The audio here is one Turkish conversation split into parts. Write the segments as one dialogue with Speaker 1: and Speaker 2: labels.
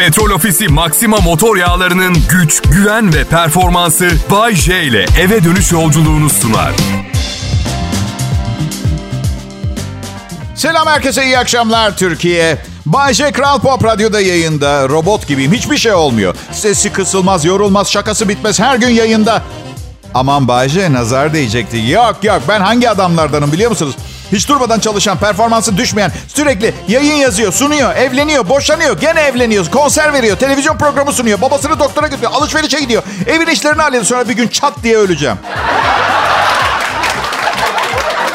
Speaker 1: Petrol Ofisi Maxima motor yağlarının güç, güven ve performansı Bay J ile eve dönüş yolculuğunu sunar.
Speaker 2: Selam herkese iyi akşamlar Türkiye. Bay J Kral Pop Radyo'da yayında. Robot gibiyim hiçbir şey olmuyor. Sesi kısılmaz, yorulmaz, şakası bitmez her gün yayında. Aman Bay J nazar değecekti. Yok yok ben hangi adamlardanım biliyor musunuz? Hiç durmadan çalışan, performansı düşmeyen, sürekli yayın yazıyor, sunuyor, evleniyor, boşanıyor, gene evleniyor, konser veriyor, televizyon programı sunuyor, babasını doktora götürüyor, alışverişe gidiyor, evin işlerini hallediyor. Sonra bir gün çat diye öleceğim.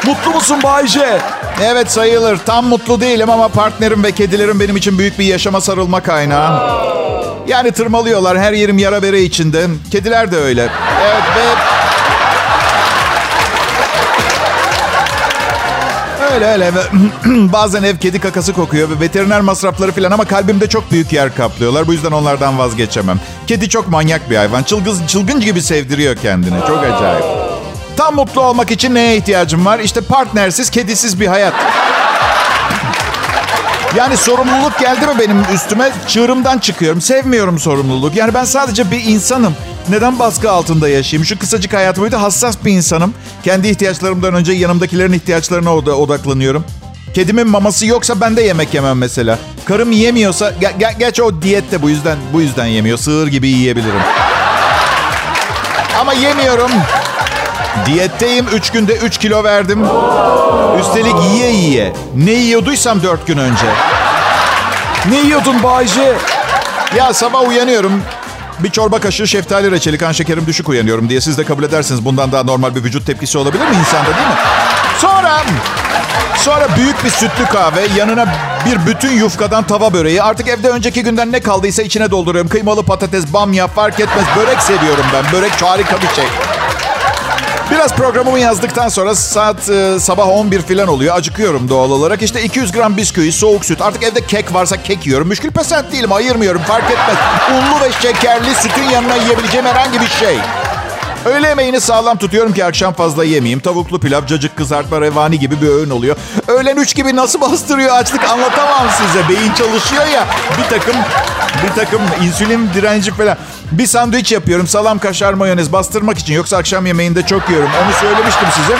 Speaker 2: Mutlu musun Bayce? Evet sayılır. Tam mutlu değilim ama partnerim ve kedilerim benim için büyük bir yaşama sarılma kaynağı. Yani tırmalıyorlar. Her yerim yara bere içinde. Kediler de öyle. Evet ve... Öyle öyle. Bazen ev kedi kakası kokuyor ve veteriner masrafları falan ama kalbimde çok büyük yer kaplıyorlar. Bu yüzden onlardan vazgeçemem. Kedi çok manyak bir hayvan. Çılgın, çılgın gibi sevdiriyor kendini. Çok acayip. Tam mutlu olmak için neye ihtiyacım var? İşte partnersiz, kedisiz bir hayat. Yani sorumluluk geldi mi benim üstüme? Çığırımdan çıkıyorum. Sevmiyorum sorumluluk. Yani ben sadece bir insanım. Neden baskı altında yaşayayım? Şu kısacık hayatım boyunca hassas bir insanım. Kendi ihtiyaçlarımdan önce yanımdakilerin ihtiyaçlarına odaklanıyorum. Kedimin maması yoksa ben de yemek yemem mesela. Karım yemiyorsa, ger- gerçi o diyette bu yüzden bu yüzden yemiyor. Sığır gibi yiyebilirim. Ama yemiyorum. Diyetteyim. Üç günde 3 kilo verdim. Üstelik yiye yiye. Ne yiyorduysam 4 gün önce. Ne yiyordun Bayce? Ya sabah uyanıyorum. Bir çorba kaşığı şeftali reçeli kan şekerim düşük uyanıyorum diye siz de kabul edersiniz. Bundan daha normal bir vücut tepkisi olabilir mi insanda değil mi? Sonra Sonra büyük bir sütlü kahve, yanına bir bütün yufkadan tava böreği. Artık evde önceki günden ne kaldıysa içine dolduruyorum. Kıymalı patates, bamya fark etmez. Börek seviyorum ben. Börek harika bir şey. Biraz programımı yazdıktan sonra saat e, sabah 11 falan oluyor. Acıkıyorum doğal olarak. İşte 200 gram bisküvi, soğuk süt. Artık evde kek varsa kek yiyorum. Müşkül pesent değilim, ayırmıyorum. Fark etmez. Unlu ve şekerli sütün yanına yiyebileceğim herhangi bir şey. Öğle yemeğini sağlam tutuyorum ki akşam fazla yemeyeyim. Tavuklu pilav, cacık, kızartma, revani gibi bir öğün oluyor. Öğlen 3 gibi nasıl bastırıyor açlık anlatamam size. Beyin çalışıyor ya. Bir takım bir takım insülin direnci falan. Bir sandviç yapıyorum. Salam, kaşar, mayonez bastırmak için. Yoksa akşam yemeğinde çok yiyorum. Onu söylemiştim size.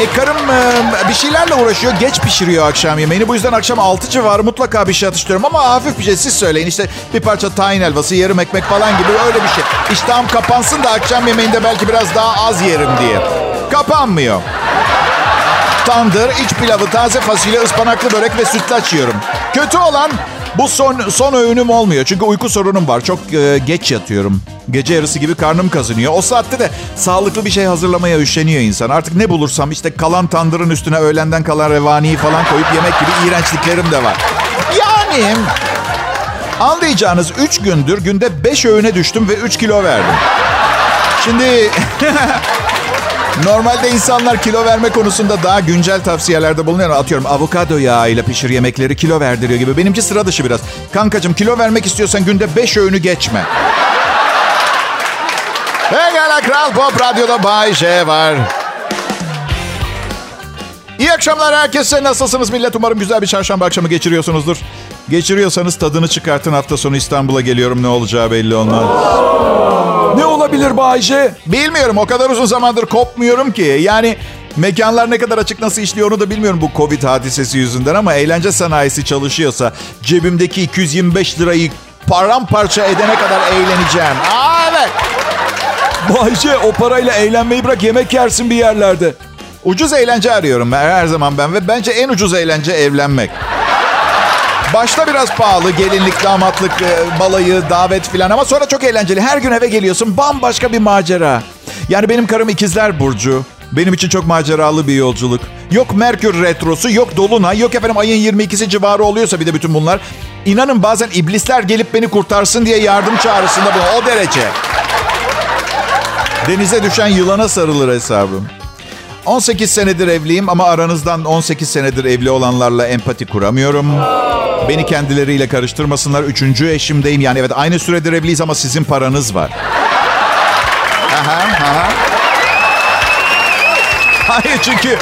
Speaker 2: E karım e, bir şeylerle uğraşıyor. Geç pişiriyor akşam yemeğini. Bu yüzden akşam 6 civarı mutlaka bir şey atıştırıyorum. Ama hafif bir şey siz söyleyin. İşte bir parça tahin helvası, yarım ekmek falan gibi öyle bir şey. İştahım kapansın da akşam yemeğinde belki biraz daha az yerim diye. Kapanmıyor. Tandır, iç pilavı, taze fasulye, ıspanaklı börek ve sütlaç yiyorum. Kötü olan bu son son öğünüm olmuyor. Çünkü uyku sorunum var. Çok e, geç yatıyorum. Gece yarısı gibi karnım kazınıyor. O saatte de sağlıklı bir şey hazırlamaya üşeniyor insan. Artık ne bulursam işte kalan tandırın üstüne öğlenden kalan revaniyi falan koyup yemek gibi iğrençliklerim de var. Yani anlayacağınız 3 gündür günde 5 öğüne düştüm ve 3 kilo verdim. Şimdi Normalde insanlar kilo verme konusunda daha güncel tavsiyelerde bulunuyor. Atıyorum avokado yağı ile pişir yemekleri kilo verdiriyor gibi. Benimki sıra dışı biraz. Kankacığım kilo vermek istiyorsan günde 5 öğünü geçme. Pekala Kral Pop Radyo'da Bay J var. İyi akşamlar herkese. Nasılsınız millet? Umarım güzel bir çarşamba akşamı geçiriyorsunuzdur. Geçiriyorsanız tadını çıkartın. Hafta sonu İstanbul'a geliyorum. Ne olacağı belli olmaz.
Speaker 3: Olabilir Bayce?
Speaker 2: Bilmiyorum. O kadar uzun zamandır kopmuyorum ki. Yani mekanlar ne kadar açık nasıl işliyor onu da bilmiyorum bu Covid hadisesi yüzünden ama eğlence sanayisi çalışıyorsa cebimdeki 225 lirayı paramparça edene kadar eğleneceğim. Aa evet.
Speaker 3: Bayce o parayla eğlenmeyi bırak yemek yersin bir yerlerde.
Speaker 2: Ucuz eğlence arıyorum her zaman ben ve bence en ucuz eğlence evlenmek. Başta biraz pahalı, gelinlik, damatlık, e, balayı, davet filan ama sonra çok eğlenceli. Her gün eve geliyorsun, bambaşka bir macera. Yani benim karım ikizler Burcu. Benim için çok maceralı bir yolculuk. Yok Merkür Retrosu, yok Dolunay, yok efendim ayın 22'si civarı oluyorsa bir de bütün bunlar. İnanın bazen iblisler gelip beni kurtarsın diye yardım çağrısında bu. O derece. Denize düşen yılana sarılır hesabım. 18 senedir evliyim ama aranızdan 18 senedir evli olanlarla empati kuramıyorum. Beni kendileriyle karıştırmasınlar. Üçüncü eşimdeyim. Yani evet aynı süredir evliyiz ama sizin paranız var. Aha, aha. Hayır çünkü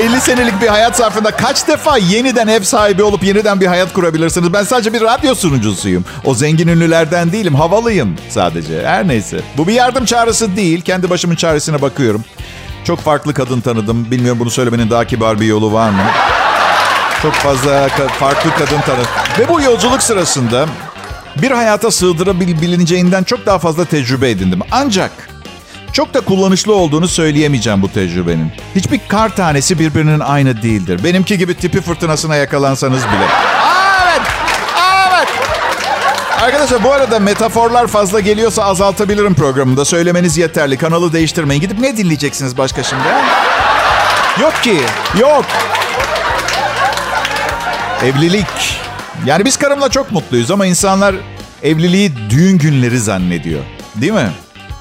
Speaker 2: 50 senelik bir hayat zarfında kaç defa yeniden ev sahibi olup yeniden bir hayat kurabilirsiniz? Ben sadece bir radyo sunucusuyum. O zengin ünlülerden değilim. Havalıyım sadece. Her neyse. Bu bir yardım çağrısı değil. Kendi başımın çaresine bakıyorum. Çok farklı kadın tanıdım. Bilmiyorum bunu söylemenin daha kibar bir yolu var mı? Çok fazla farklı kadın tanıdım. Ve bu yolculuk sırasında bir hayata sığdırabileceğinden çok daha fazla tecrübe edindim. Ancak çok da kullanışlı olduğunu söyleyemeyeceğim bu tecrübenin. Hiçbir kar tanesi birbirinin aynı değildir. Benimki gibi tipi fırtınasına yakalansanız bile. Evet, evet. Arkadaşlar bu arada metaforlar fazla geliyorsa azaltabilirim programında. Söylemeniz yeterli. Kanalı değiştirmeyin. Gidip ne dinleyeceksiniz başka şimdi? Yok ki. Yok. Evlilik. Yani biz karımla çok mutluyuz ama insanlar evliliği düğün günleri zannediyor. Değil mi?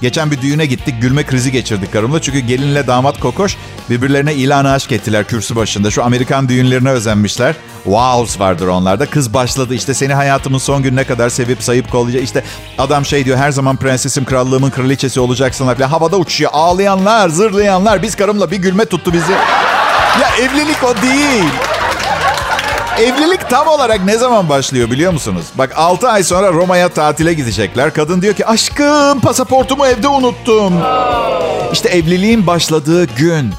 Speaker 2: Geçen bir düğüne gittik. Gülme krizi geçirdik karımla. Çünkü gelinle damat kokoş birbirlerine ilan aşk ettiler kürsü başında. Şu Amerikan düğünlerine özenmişler. Wows vardır onlarda. Kız başladı işte seni hayatımın son gününe kadar sevip sayıp kollayacak. İşte adam şey diyor her zaman prensesim krallığımın kraliçesi olacaksın. Falan. Havada uçuyor. Ağlayanlar, zırlayanlar. Biz karımla bir gülme tuttu bizi. Ya evlilik o değil. Evlilik tam olarak ne zaman başlıyor biliyor musunuz? Bak 6 ay sonra Roma'ya tatile gidecekler. Kadın diyor ki aşkım pasaportumu evde unuttum. İşte evliliğin başladığı gün.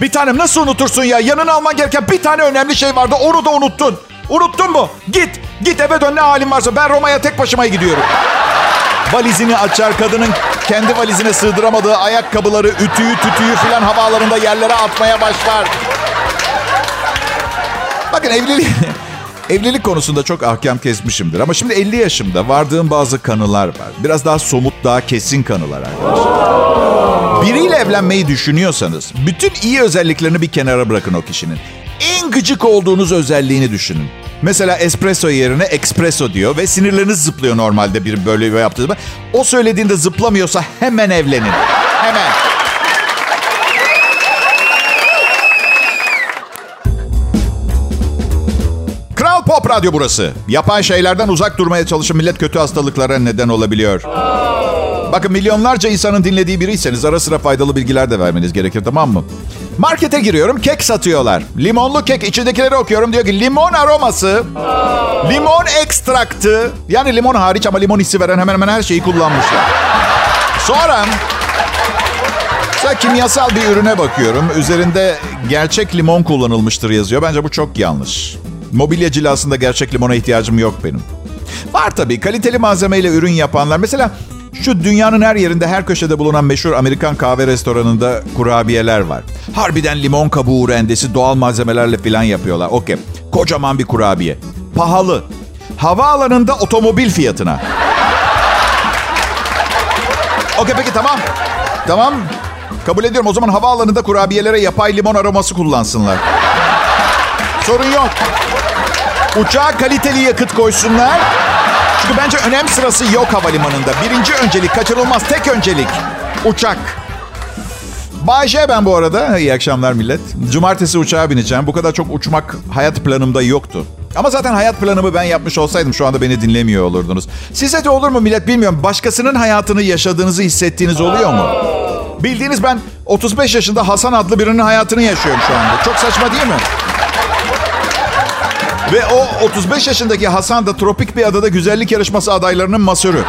Speaker 2: Bir tanem nasıl unutursun ya? Yanına alman gereken bir tane önemli şey vardı. Onu da unuttun. Unuttun mu? Git. Git eve dön ne halin varsa. Ben Roma'ya tek başıma gidiyorum. Valizini açar kadının kendi valizine sığdıramadığı ayakkabıları, ütüyü, tütüyü filan havalarında yerlere atmaya başlar. Bakın evlilik evlilik konusunda çok ahkam kesmişimdir. Ama şimdi 50 yaşımda vardığım bazı kanılar var. Biraz daha somut, daha kesin kanılar arkadaşlar. Biriyle evlenmeyi düşünüyorsanız bütün iyi özelliklerini bir kenara bırakın o kişinin. En gıcık olduğunuz özelliğini düşünün. Mesela espresso yerine espresso diyor ve sinirleriniz zıplıyor normalde bir böyle yaptığı zaman. O söylediğinde zıplamıyorsa hemen evlenin. Hemen. Pop Radyo burası. Yapan şeylerden uzak durmaya çalışın millet kötü hastalıklara neden olabiliyor. Bakın milyonlarca insanın dinlediği biriyseniz ara sıra faydalı bilgiler de vermeniz gerekir tamam mı? Markete giriyorum kek satıyorlar. Limonlu kek içindekileri okuyorum diyor ki limon aroması, limon ekstraktı. Yani limon hariç ama limon hissi veren hemen hemen her şeyi kullanmışlar. Sonra Mesela kimyasal bir ürüne bakıyorum. Üzerinde gerçek limon kullanılmıştır yazıyor. Bence bu çok yanlış. Mobilya cilasında gerçek limona ihtiyacım yok benim. Var tabii kaliteli malzemeyle ürün yapanlar. Mesela şu dünyanın her yerinde her köşede bulunan meşhur Amerikan kahve restoranında kurabiyeler var. Harbiden limon kabuğu rendesi doğal malzemelerle falan yapıyorlar. Okey. Kocaman bir kurabiye. Pahalı. Havaalanında otomobil fiyatına. Okey peki tamam. Tamam. Kabul ediyorum. O zaman havaalanında kurabiyelere yapay limon aroması kullansınlar. Sorun yok. Uçağa kaliteli yakıt koysunlar. Çünkü bence önem sırası yok havalimanında. Birinci öncelik kaçırılmaz. Tek öncelik. Uçak. Bay ben bu arada. İyi akşamlar millet. Cumartesi uçağa bineceğim. Bu kadar çok uçmak hayat planımda yoktu. Ama zaten hayat planımı ben yapmış olsaydım şu anda beni dinlemiyor olurdunuz. Size de olur mu millet bilmiyorum. Başkasının hayatını yaşadığınızı hissettiğiniz oluyor mu? Bildiğiniz ben 35 yaşında Hasan adlı birinin hayatını yaşıyorum şu anda. Çok saçma değil mi? Ve o 35 yaşındaki Hasan da tropik bir adada güzellik yarışması adaylarının masörü.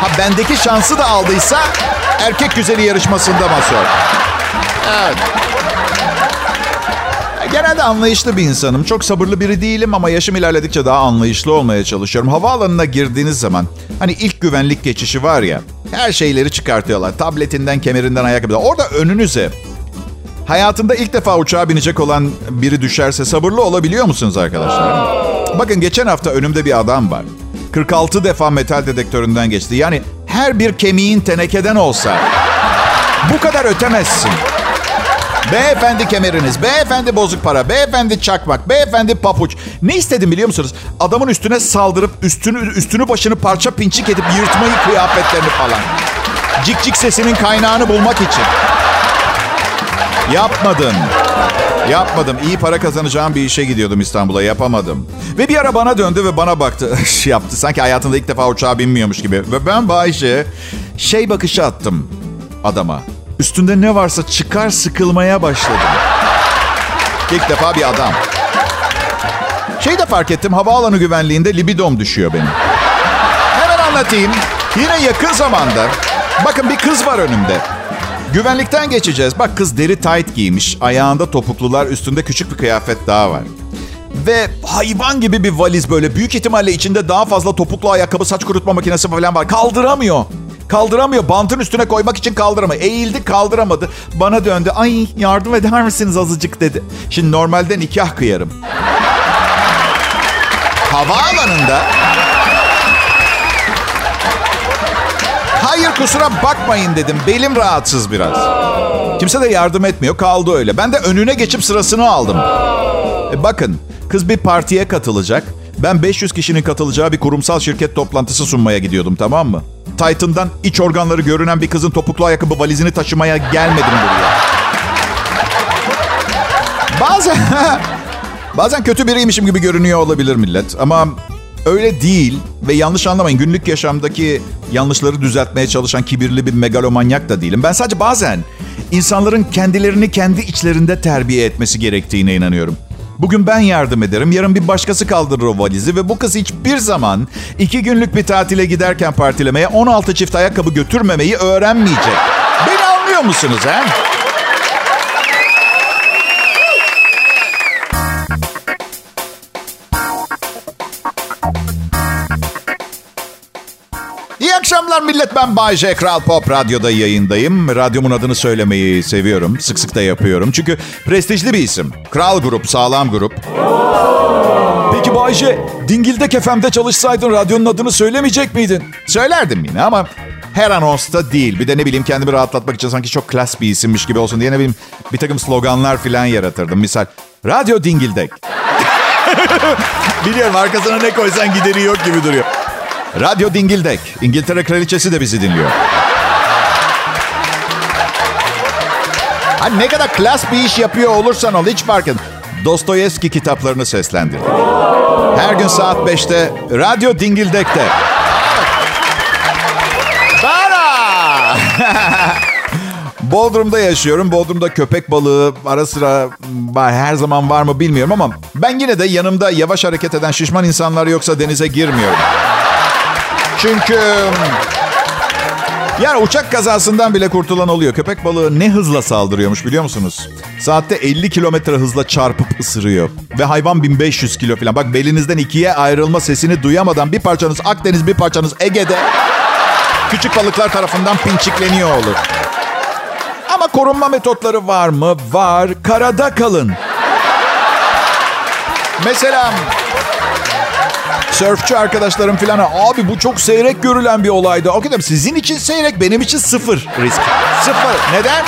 Speaker 2: Ha bendeki şansı da aldıysa erkek güzeli yarışmasında masör. Evet. Genelde anlayışlı bir insanım. Çok sabırlı biri değilim ama yaşım ilerledikçe daha anlayışlı olmaya çalışıyorum. Havaalanına girdiğiniz zaman hani ilk güvenlik geçişi var ya her şeyleri çıkartıyorlar. Tabletinden, kemerinden, ayakkabıdan. Orada önünüze hayatında ilk defa uçağa binecek olan biri düşerse sabırlı olabiliyor musunuz arkadaşlar? Bakın geçen hafta önümde bir adam var. 46 defa metal dedektöründen geçti. Yani her bir kemiğin tenekeden olsa bu kadar ötemezsin. Beyefendi kemeriniz, beyefendi bozuk para, beyefendi çakmak, beyefendi papuç. Ne istedim biliyor musunuz? Adamın üstüne saldırıp üstünü üstünü başını parça pinçik edip yırtmayı kıyafetlerini falan. Cik cik sesinin kaynağını bulmak için. Yapmadım. Yapmadım. İyi para kazanacağım bir işe gidiyordum İstanbul'a. Yapamadım. Ve bir ara bana döndü ve bana baktı. yaptı. Sanki hayatında ilk defa uçağa binmiyormuş gibi. Ve ben Bayşe şey bakışı attım adama. üstünde ne varsa çıkar sıkılmaya başladım. İlk defa bir adam. Şey de fark ettim havaalanı güvenliğinde libidom düşüyor benim. Hemen anlatayım. Yine yakın zamanda bakın bir kız var önümde. Güvenlikten geçeceğiz. Bak kız deri tight giymiş. Ayağında topuklular, üstünde küçük bir kıyafet daha var. Ve hayvan gibi bir valiz böyle. Büyük ihtimalle içinde daha fazla topuklu ayakkabı, saç kurutma makinesi falan var. Kaldıramıyor. Kaldıramıyor. Bantın üstüne koymak için kaldıramıyor. Eğildi kaldıramadı. Bana döndü. Ay yardım eder misiniz azıcık dedi. Şimdi normalde nikah kıyarım. Havaalanında Hayır kusura bakmayın dedim. Belim rahatsız biraz. Kimse de yardım etmiyor. Kaldı öyle. Ben de önüne geçip sırasını aldım. E bakın kız bir partiye katılacak. Ben 500 kişinin katılacağı bir kurumsal şirket toplantısı sunmaya gidiyordum tamam mı? Titan'dan iç organları görünen bir kızın topuklu ayakkabı valizini taşımaya gelmedim buraya. Bazen bazen kötü biriymişim gibi görünüyor olabilir millet ama öyle değil ve yanlış anlamayın günlük yaşamdaki yanlışları düzeltmeye çalışan kibirli bir megalomanyak da değilim. Ben sadece bazen insanların kendilerini kendi içlerinde terbiye etmesi gerektiğine inanıyorum. Bugün ben yardım ederim, yarın bir başkası kaldırır o valizi ve bu kız hiçbir zaman iki günlük bir tatile giderken partilemeye 16 çift ayakkabı götürmemeyi öğrenmeyecek. Beni anlıyor musunuz he? Akşamlar millet. Ben Bay J. Kral Pop Radyo'da yayındayım. Radyomun adını söylemeyi seviyorum. Sık sık da yapıyorum. Çünkü prestijli bir isim. Kral Grup, sağlam grup.
Speaker 3: Peki Bayce, Dingil'de FM'de çalışsaydın radyonun adını söylemeyecek miydin?
Speaker 2: Söylerdim yine ama her anonsta değil. Bir de ne bileyim kendimi rahatlatmak için sanki çok klas bir isimmiş gibi olsun diye ne bileyim bir takım sloganlar falan yaratırdım. Misal Radyo Dingildek. Biliyorum arkasına ne koysan gideri yok gibi duruyor. Radyo Dingildek. İngiltere Kraliçesi de bizi dinliyor. Hani ne kadar klas bir iş yapıyor olursan ol hiç fark etmez. Dostoyevski kitaplarını seslendirdik. Her gün saat 5'te Radyo Dingildek'te. Bara! Bodrum'da yaşıyorum. Bodrum'da köpek balığı ara sıra her zaman var mı bilmiyorum ama ben yine de yanımda yavaş hareket eden şişman insanlar yoksa denize girmiyorum. Çünkü yani uçak kazasından bile kurtulan oluyor. Köpek balığı ne hızla saldırıyormuş biliyor musunuz? Saatte 50 kilometre hızla çarpıp ısırıyor. Ve hayvan 1500 kilo falan. Bak belinizden ikiye ayrılma sesini duyamadan bir parçanız Akdeniz bir parçanız Ege'de küçük balıklar tarafından pinçikleniyor olur. Ama korunma metotları var mı? Var. Karada kalın. Mesela Sörfçü arkadaşlarım falan abi bu çok seyrek görülen bir olaydı. Okey dedim sizin için seyrek benim için sıfır risk. Sıfır. Neden?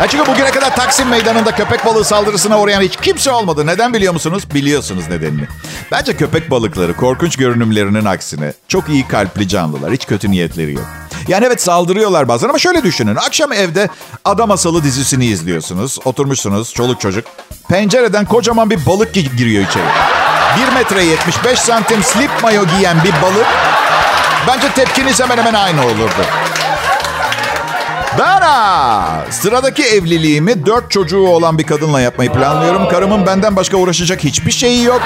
Speaker 2: Ya çünkü bugüne kadar Taksim Meydanı'nda köpek balığı saldırısına uğrayan hiç kimse olmadı. Neden biliyor musunuz? Biliyorsunuz nedenini. Bence köpek balıkları korkunç görünümlerinin aksine çok iyi kalpli canlılar. Hiç kötü niyetleri yok. Yani evet saldırıyorlar bazen ama şöyle düşünün. Akşam evde Adam Asalı dizisini izliyorsunuz. Oturmuşsunuz çoluk çocuk. Pencereden kocaman bir balık giriyor içeri. 1 metre 75 santim slip mayo giyen bir balık. Bence tepkiniz hemen hemen aynı olurdu. Dara! Sıradaki evliliğimi dört çocuğu olan bir kadınla yapmayı planlıyorum. Karımın benden başka uğraşacak hiçbir şeyi yok.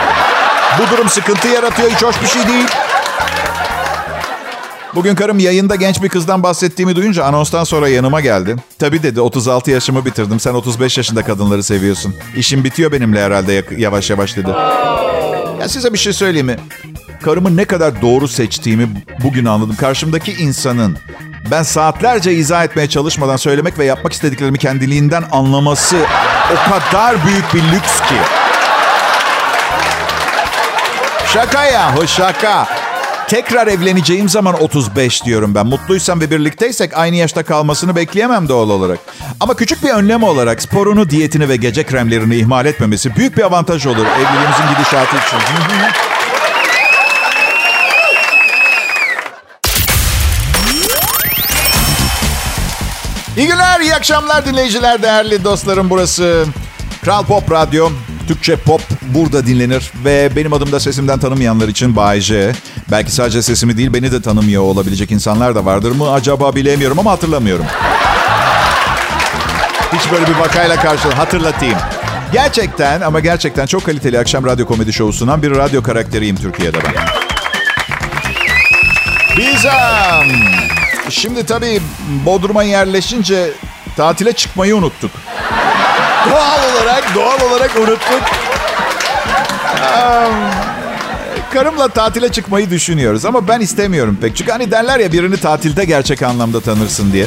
Speaker 2: Bu durum sıkıntı yaratıyor. Hiç hoş bir şey değil. Bugün karım yayında genç bir kızdan bahsettiğimi duyunca anonstan sonra yanıma geldi. Tabii dedi 36 yaşımı bitirdim. Sen 35 yaşında kadınları seviyorsun. İşim bitiyor benimle herhalde yavaş yavaş dedi. Ya size bir şey söyleyeyim mi? Karımı ne kadar doğru seçtiğimi bugün anladım. Karşımdaki insanın ben saatlerce izah etmeye çalışmadan söylemek ve yapmak istediklerimi kendiliğinden anlaması o kadar büyük bir lüks ki. Şaka yahu şaka. Tekrar evleneceğim zaman 35 diyorum ben. Mutluysam ve birlikteysek aynı yaşta kalmasını bekleyemem doğal olarak. Ama küçük bir önlem olarak sporunu, diyetini ve gece kremlerini ihmal etmemesi büyük bir avantaj olur evliliğimizin gidişatı için. İyi günler, iyi akşamlar dinleyiciler, değerli dostlarım. Burası Kral Pop Radyo. Türkçe pop burada dinlenir ve benim adımda sesimden tanımayanlar için Bay. Belki sadece sesimi değil beni de tanımıyor olabilecek insanlar da vardır mı acaba bilemiyorum ama hatırlamıyorum. Hiç böyle bir vakayla karşı hatırlatayım. Gerçekten ama gerçekten çok kaliteli akşam radyo komedi şovu sunan bir radyo karakteriyim Türkiye'de ben. Biz um, şimdi tabii Bodrum'a yerleşince tatile çıkmayı unuttuk. Doğal olarak, doğal olarak unuttuk. Karımla tatile çıkmayı düşünüyoruz ama ben istemiyorum pek. Çünkü hani derler ya birini tatilde gerçek anlamda tanırsın diye.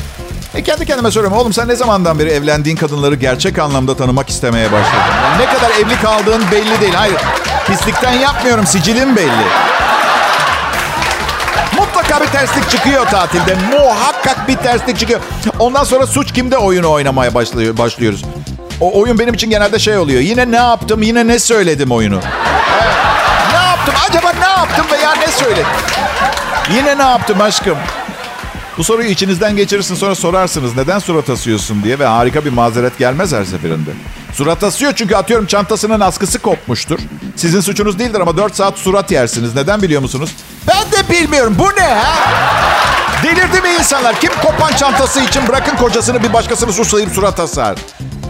Speaker 2: E kendi kendime soruyorum. Oğlum sen ne zamandan beri evlendiğin kadınları gerçek anlamda tanımak istemeye başladın? Yani ne kadar evli kaldığın belli değil. Hayır, pislikten yapmıyorum. Sicilim belli. Mutlaka bir terslik çıkıyor tatilde. Muhakkak bir terslik çıkıyor. Ondan sonra suç kimde oyunu oynamaya başlıyor, başlıyoruz. O oyun benim için genelde şey oluyor. Yine ne yaptım, yine ne söyledim oyunu. Ne yaptım? Acaba ne yaptım veya ne söyledim? Yine ne yaptım aşkım? Bu soruyu içinizden geçirirsin sonra sorarsınız neden surat asıyorsun diye ve harika bir mazeret gelmez her seferinde. Surat asıyor çünkü atıyorum çantasının askısı kopmuştur. Sizin suçunuz değildir ama 4 saat surat yersiniz. Neden biliyor musunuz? Ben de bilmiyorum. Bu ne ha? Delirdi mi insanlar? Kim kopan çantası için bırakın kocasını bir başkasını suçlayıp surat asar?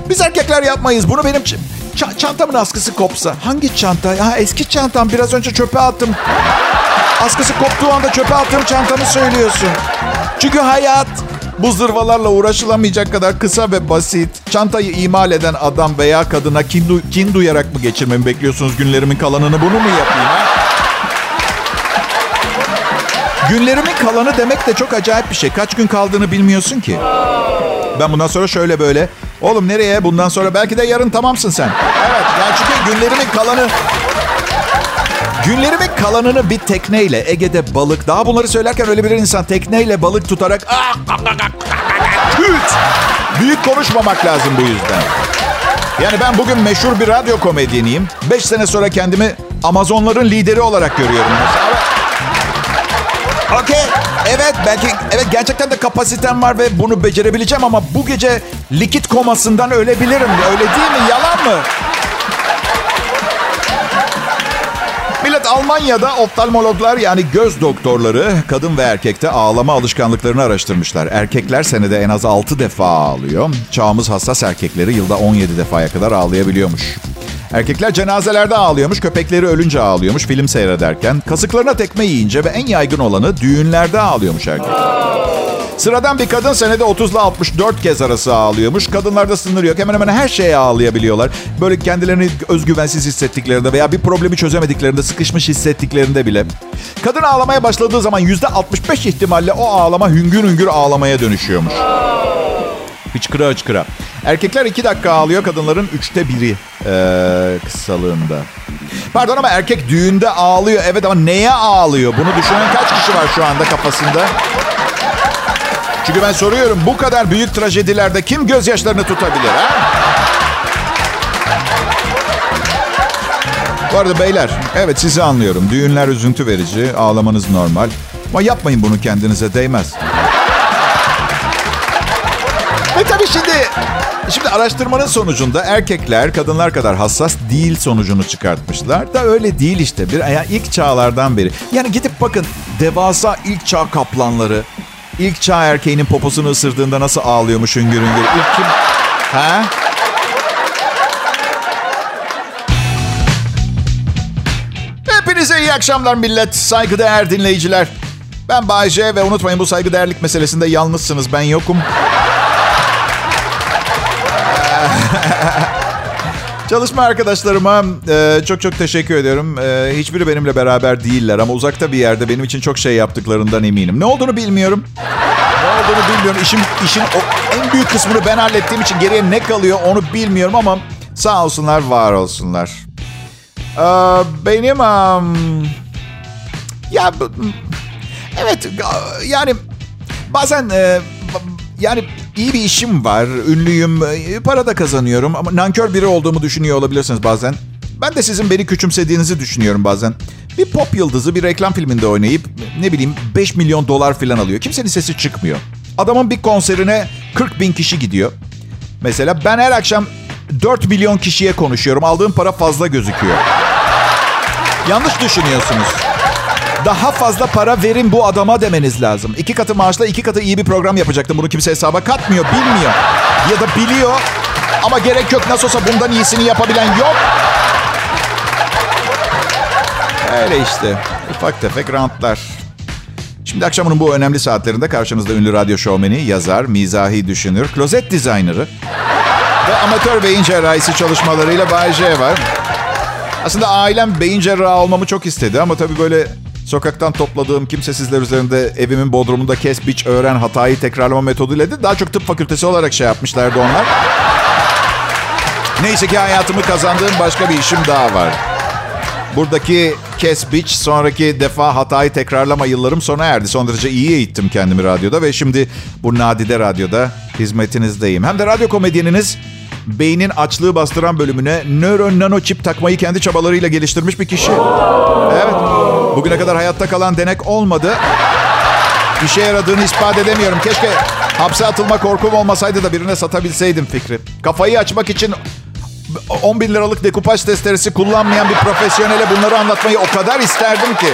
Speaker 2: Biz erkekler yapmayız. Bunu benim ç- çantamın askısı kopsa. Hangi çanta? Ha eski çantam. Biraz önce çöpe attım. Askısı koptuğu anda çöpe attığım çantamı söylüyorsun. Çünkü hayat bu zırvalarla uğraşılamayacak kadar kısa ve basit. Çantayı imal eden adam veya kadına kin, du- kin duyarak mı geçirmemi bekliyorsunuz günlerimin kalanını? Bunu mu yapayım ha? Günlerimin kalanı demek de çok acayip bir şey. Kaç gün kaldığını bilmiyorsun ki. Ben bundan sonra şöyle böyle. Oğlum nereye? Bundan sonra belki de yarın tamamsın sen. Evet. Yani çünkü günlerimin kalanı Günlerimin kalanını bir tekneyle Ege'de balık. Daha bunları söylerken öyle bir insan tekneyle balık tutarak ah, küt. Büyük konuşmamak lazım bu yüzden. Yani ben bugün meşhur bir radyo komedyeniyim. Beş sene sonra kendimi Amazonların lideri olarak görüyorum. Okey. Evet belki evet gerçekten de kapasitem var ve bunu becerebileceğim ama bu gece likit komasından ölebilirim. Öyle değil mi? Yalan mı? Millet Almanya'da oftalmologlar yani göz doktorları kadın ve erkekte ağlama alışkanlıklarını araştırmışlar. Erkekler senede en az 6 defa ağlıyor. Çağımız hassas erkekleri yılda 17 defaya kadar ağlayabiliyormuş. Erkekler cenazelerde ağlıyormuş, köpekleri ölünce ağlıyormuş film seyrederken. Kasıklarına tekme yiyince ve en yaygın olanı düğünlerde ağlıyormuş erkek. Sıradan bir kadın senede 30 ile 64 kez arası ağlıyormuş. Kadınlarda sınır yok. Hemen hemen her şeye ağlayabiliyorlar. Böyle kendilerini özgüvensiz hissettiklerinde veya bir problemi çözemediklerinde, sıkışmış hissettiklerinde bile. Kadın ağlamaya başladığı zaman %65 ihtimalle o ağlama hüngür hüngür ağlamaya dönüşüyormuş. Hıçkıra hıçkıra. Erkekler 2 dakika ağlıyor, kadınların üçte biri ee, kısalığında. Pardon ama erkek düğünde ağlıyor. Evet ama neye ağlıyor? Bunu düşünen kaç kişi var şu anda kafasında? Çünkü ben soruyorum bu kadar büyük trajedilerde kim gözyaşlarını tutabilir ha? Bu arada beyler, evet sizi anlıyorum. Düğünler üzüntü verici, ağlamanız normal. Ama yapmayın bunu kendinize değmez. Şimdi araştırmanın sonucunda erkekler kadınlar kadar hassas değil sonucunu çıkartmışlar. Da öyle değil işte. Bir, yani ilk çağlardan beri. Yani gidip bakın devasa ilk çağ kaplanları, ilk çağ erkeğinin poposunu ısırdığında nasıl ağlıyormuş hüngür hüngür. İlk kim? Ha? Hepinize iyi akşamlar millet. Saygıdeğer dinleyiciler. Ben Bayce ve unutmayın bu saygıdeğerlik meselesinde yalnızsınız. Ben yokum. Çalışma arkadaşlarıma e, çok çok teşekkür ediyorum. E, hiçbiri benimle beraber değiller ama uzakta bir yerde benim için çok şey yaptıklarından eminim. Ne olduğunu bilmiyorum. Ne olduğunu bilmiyorum. İşin, işin o, en büyük kısmını ben hallettiğim için geriye ne kalıyor onu bilmiyorum ama sağ olsunlar, var olsunlar. E, benim... Um, ya evet yani bazen... E, yani iyi bir işim var, ünlüyüm, para da kazanıyorum ama nankör biri olduğumu düşünüyor olabilirsiniz bazen. Ben de sizin beni küçümsediğinizi düşünüyorum bazen. Bir pop yıldızı bir reklam filminde oynayıp ne bileyim 5 milyon dolar falan alıyor. Kimsenin sesi çıkmıyor. Adamın bir konserine 40 bin kişi gidiyor. Mesela ben her akşam 4 milyon kişiye konuşuyorum. Aldığım para fazla gözüküyor. Yanlış düşünüyorsunuz. Daha fazla para verin bu adama demeniz lazım. İki katı maaşla iki katı iyi bir program yapacaktım. Bunu kimse hesaba katmıyor, bilmiyor. Ya da biliyor ama gerek yok. Nasıl olsa bundan iyisini yapabilen yok. Öyle işte. Ufak tefek rantlar. Şimdi akşamının bu önemli saatlerinde karşınızda ünlü radyo şovmeni, yazar, mizahi düşünür, klozet dizaynerı ve amatör beyin cerrahisi çalışmalarıyla Bay J var. Aslında ailem beyin cerrahı olmamı çok istedi ama tabii böyle sokaktan topladığım kimsesizler üzerinde evimin bodrumunda kes biç öğren hatayı tekrarlama metoduyla de daha çok tıp fakültesi olarak şey yapmışlardı onlar. Neyse ki hayatımı kazandığım başka bir işim daha var. Buradaki kes biç sonraki defa hatayı tekrarlama yıllarım sona erdi. Son derece iyi eğittim kendimi radyoda ve şimdi bu nadide radyoda hizmetinizdeyim. Hem de radyo komedyeniniz beynin açlığı bastıran bölümüne nöro nano çip takmayı kendi çabalarıyla geliştirmiş bir kişi. Evet. Bugüne kadar hayatta kalan denek olmadı. İşe yaradığını ispat edemiyorum. Keşke hapse atılma korkum olmasaydı da birine satabilseydim fikri. Kafayı açmak için 10 bin liralık dekupaj testeresi kullanmayan bir profesyonele bunları anlatmayı o kadar isterdim ki.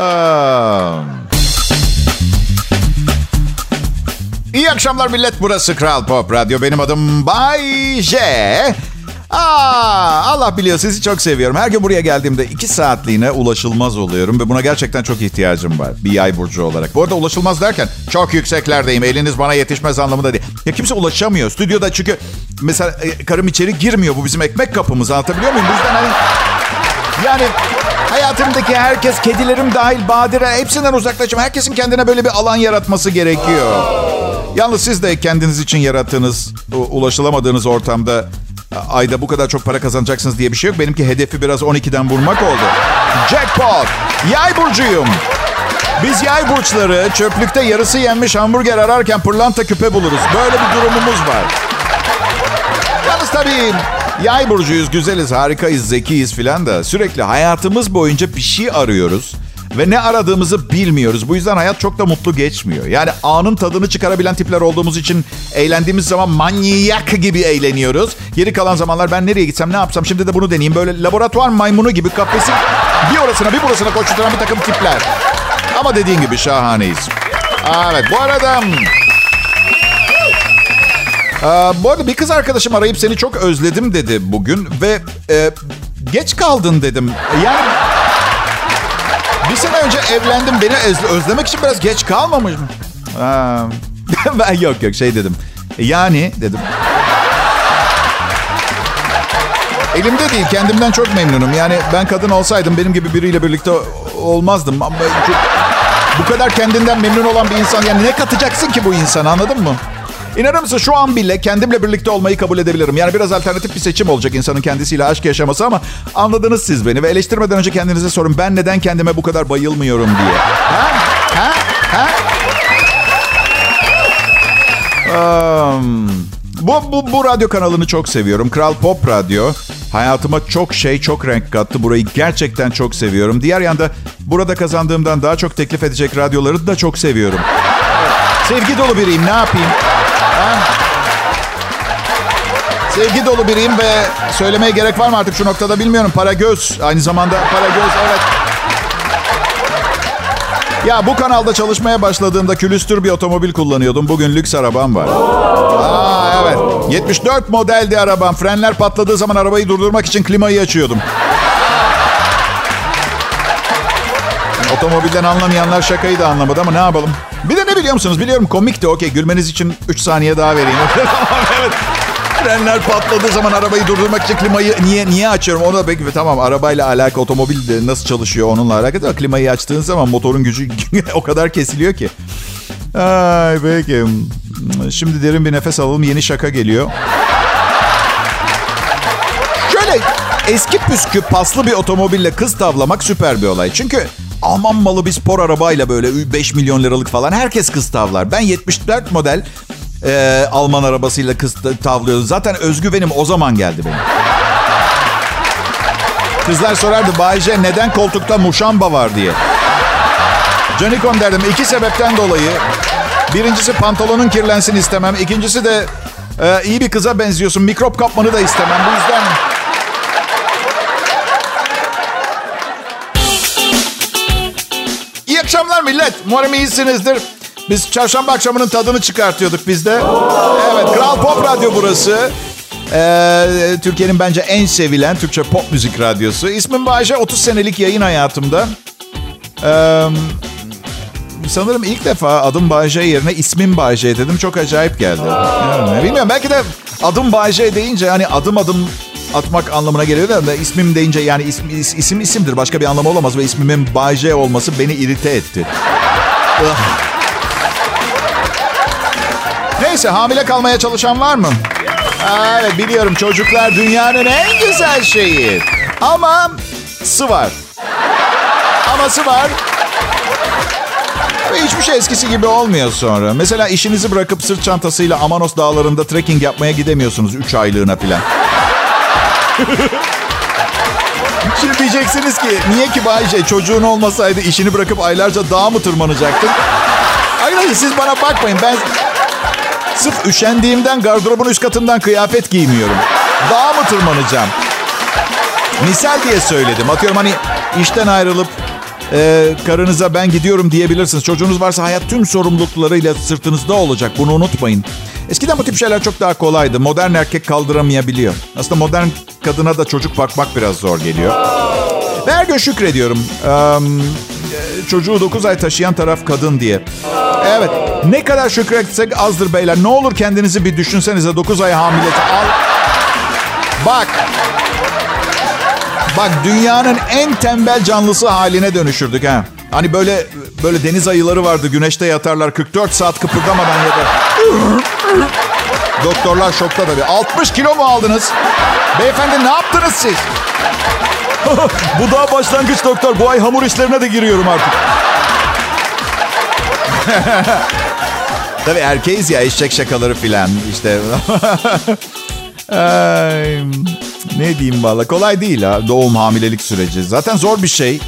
Speaker 2: Aa. İyi akşamlar millet. Burası Kral Pop Radyo. Benim adım Bay J. Aa, Allah biliyor sizi çok seviyorum. Her gün buraya geldiğimde iki saatliğine ulaşılmaz oluyorum ve buna gerçekten çok ihtiyacım var. Bir yay burcu olarak. Bu arada ulaşılmaz derken çok yükseklerdeyim. Eliniz bana yetişmez anlamında değil. Ya kimse ulaşamıyor. Stüdyoda çünkü mesela e, karım içeri girmiyor. Bu bizim ekmek kapımız. Anlatabiliyor muyum? Bu hani yani hayatımdaki herkes, kedilerim dahil, Badire hepsinden uzaklaşım. Herkesin kendine böyle bir alan yaratması gerekiyor. Yalnız siz de kendiniz için yarattığınız, ulaşılamadığınız ortamda ayda bu kadar çok para kazanacaksınız diye bir şey yok. Benimki hedefi biraz 12'den vurmak oldu. Jackpot! Yay burcuyum. Biz yay burçları çöplükte yarısı yenmiş hamburger ararken pırlanta küpe buluruz. Böyle bir durumumuz var. Yalnız tabii yay burcuyuz, güzeliz, harikayız, zekiyiz filan da sürekli hayatımız boyunca bir şey arıyoruz. Ve ne aradığımızı bilmiyoruz. Bu yüzden hayat çok da mutlu geçmiyor. Yani anın tadını çıkarabilen tipler olduğumuz için eğlendiğimiz zaman manyak gibi eğleniyoruz. Geri kalan zamanlar ben nereye gitsem ne yapsam şimdi de bunu deneyeyim. Böyle laboratuvar maymunu gibi kafesin bir orasına bir burasına koşturan bir takım tipler. Ama dediğin gibi şahaneyiz. Evet bu arada... Ee, bu arada bir kız arkadaşım arayıp seni çok özledim dedi bugün ve e, geç kaldın dedim. Yani bir sene önce evlendim. Beni özlemek için biraz geç kalmamış mı? ben yok yok şey dedim. Yani dedim. Elimde değil. Kendimden çok memnunum. Yani ben kadın olsaydım benim gibi biriyle birlikte olmazdım. Ama bu kadar kendinden memnun olan bir insan yani ne katacaksın ki bu insan anladın mı? İnanır mısın şu an bile kendimle birlikte olmayı kabul edebilirim. Yani biraz alternatif bir seçim olacak insanın kendisiyle aşk yaşaması ama anladınız siz beni. Ve eleştirmeden önce kendinize sorun ben neden kendime bu kadar bayılmıyorum diye. Ha? Ha? Ha? Um, bu, bu, bu radyo kanalını çok seviyorum. Kral Pop Radyo. Hayatıma çok şey, çok renk kattı. Burayı gerçekten çok seviyorum. Diğer yanda burada kazandığımdan daha çok teklif edecek radyoları da çok seviyorum. Sevgi dolu biriyim ne yapayım? Sevgi dolu biriyim ve söylemeye gerek var mı artık şu noktada bilmiyorum. Para göz. Aynı zamanda para göz evet. Ya bu kanalda çalışmaya başladığımda külüstür bir otomobil kullanıyordum. Bugün lüks arabam var. Aa evet. 74 modeldi arabam. Frenler patladığı zaman arabayı durdurmak için klimayı açıyordum. Otomobilden anlamayanlar şakayı da anlamadı ama ne yapalım. Bir de ne biliyor musunuz? Biliyorum komikti. Okey gülmeniz için 3 saniye daha vereyim. evet. Frenler patladığı zaman arabayı durdurmak için klimayı niye niye açıyorum? Onu da peki tamam arabayla alakalı otomobil nasıl çalışıyor onunla alakalı. Klimayı açtığın zaman motorun gücü o kadar kesiliyor ki. Ay peki. Şimdi derin bir nefes alalım. Yeni şaka geliyor. Şöyle eski püskü paslı bir otomobille kız tavlamak süper bir olay. Çünkü Alman malı bir spor arabayla böyle 5 milyon liralık falan herkes kız tavlar. Ben 74 model e, Alman arabasıyla kız tavlıyordum. Zaten özgüvenim o zaman geldi benim. Kızlar sorardı Bayce neden koltukta muşamba var diye. Canikon derdim iki sebepten dolayı. Birincisi pantolonun kirlensin istemem. İkincisi de e, iyi bir kıza benziyorsun. Mikrop kapmanı da istemem. Bu yüzden İyi akşamlar millet. Umarım iyisinizdir. Biz çarşamba akşamının tadını çıkartıyorduk biz de. Evet, Kral Pop Radyo burası. Ee, Türkiye'nin bence en sevilen Türkçe pop müzik radyosu. İsmim Bayce, 30 senelik yayın hayatımda. Ee, sanırım ilk defa adım Bayce yerine ismim Bayce dedim. Çok acayip geldi. Yani, bilmiyorum belki de adım Bayce deyince hani adım adım atmak anlamına geliyor da ismim deyince yani isim, isim isimdir. Başka bir anlamı olamaz ve ismimin Bayce olması beni irite etti. Neyse hamile kalmaya çalışan var mı? Evet biliyorum çocuklar dünyanın en güzel şeyi. Ama sı var. Aması var. Ve hiçbir şey eskisi gibi olmuyor sonra. Mesela işinizi bırakıp sırt çantasıyla Amanos dağlarında trekking yapmaya gidemiyorsunuz 3 aylığına falan. Şimdi diyeceksiniz ki niye ki Bayce çocuğun olmasaydı işini bırakıp aylarca dağ mı tırmanacaktın? Hayır hayır siz bana bakmayın ben sırf üşendiğimden gardırobun üst katından kıyafet giymiyorum. Dağa mı tırmanacağım? Misal diye söyledim. Atıyorum hani işten ayrılıp e, karınıza ben gidiyorum diyebilirsiniz. Çocuğunuz varsa hayat tüm sorumluluklarıyla sırtınızda olacak. Bunu unutmayın. Eskiden bu tip şeyler çok daha kolaydı. Modern erkek kaldıramayabiliyor. Aslında modern kadına da çocuk bakmak biraz zor geliyor. Ve her gün şükrediyorum. Ee, çocuğu 9 ay taşıyan taraf kadın diye. Evet. Ne kadar şükretsek azdır beyler. Ne olur kendinizi bir düşünsenize 9 ay hamile. Al. Bak. Bak dünyanın en tembel canlısı haline dönüşürdük ha. Hani böyle böyle deniz ayıları vardı. Güneşte yatarlar 44 saat kıpırdamadan yatar. Doktorlar şokta tabii. 60 kilo mu aldınız? Beyefendi ne yaptınız siz?
Speaker 3: Bu daha başlangıç doktor. Bu ay hamur işlerine de giriyorum artık.
Speaker 2: Tabii erkeğiz ya eşek şakaları filan işte. Ay, ne diyeyim valla kolay değil ha doğum hamilelik süreci. Zaten zor bir şey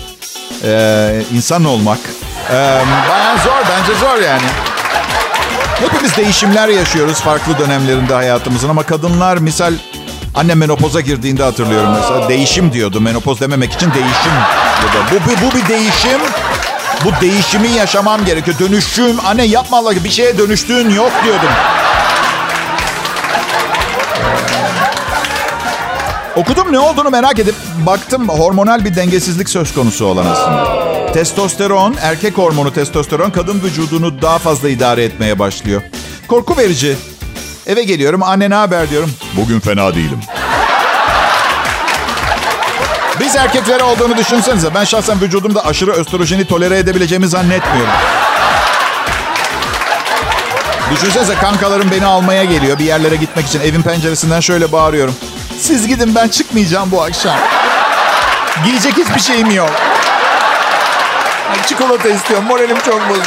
Speaker 2: ee, insan olmak. Ee, bayağı zor bence zor yani. Hepimiz değişimler yaşıyoruz farklı dönemlerinde hayatımızın ama kadınlar misal annem menopoza girdiğinde hatırlıyorum mesela değişim diyordu. Menopoz dememek için değişim. Bu, bu, bu bir değişim. Bu değişimi yaşamam gerekiyor. Dönüşüm. Anne yapma Allah bir şeye dönüştüğün yok diyordum. Okudum ne olduğunu merak edip baktım hormonal bir dengesizlik söz konusu olan aslında. Testosteron, erkek hormonu testosteron kadın vücudunu daha fazla idare etmeye başlıyor. Korku verici. Eve geliyorum anne ne haber diyorum. Bugün fena değilim. Biz erkeklere olduğunu düşünsenize. Ben şahsen vücudumda aşırı östrojeni tolere edebileceğimi zannetmiyorum. Düşünsenize kankalarım beni almaya geliyor bir yerlere gitmek için. Evin penceresinden şöyle bağırıyorum. Siz gidin ben çıkmayacağım bu akşam. Giyecek hiçbir şeyim yok. Çikolata istiyorum. Moralim çok bozuk.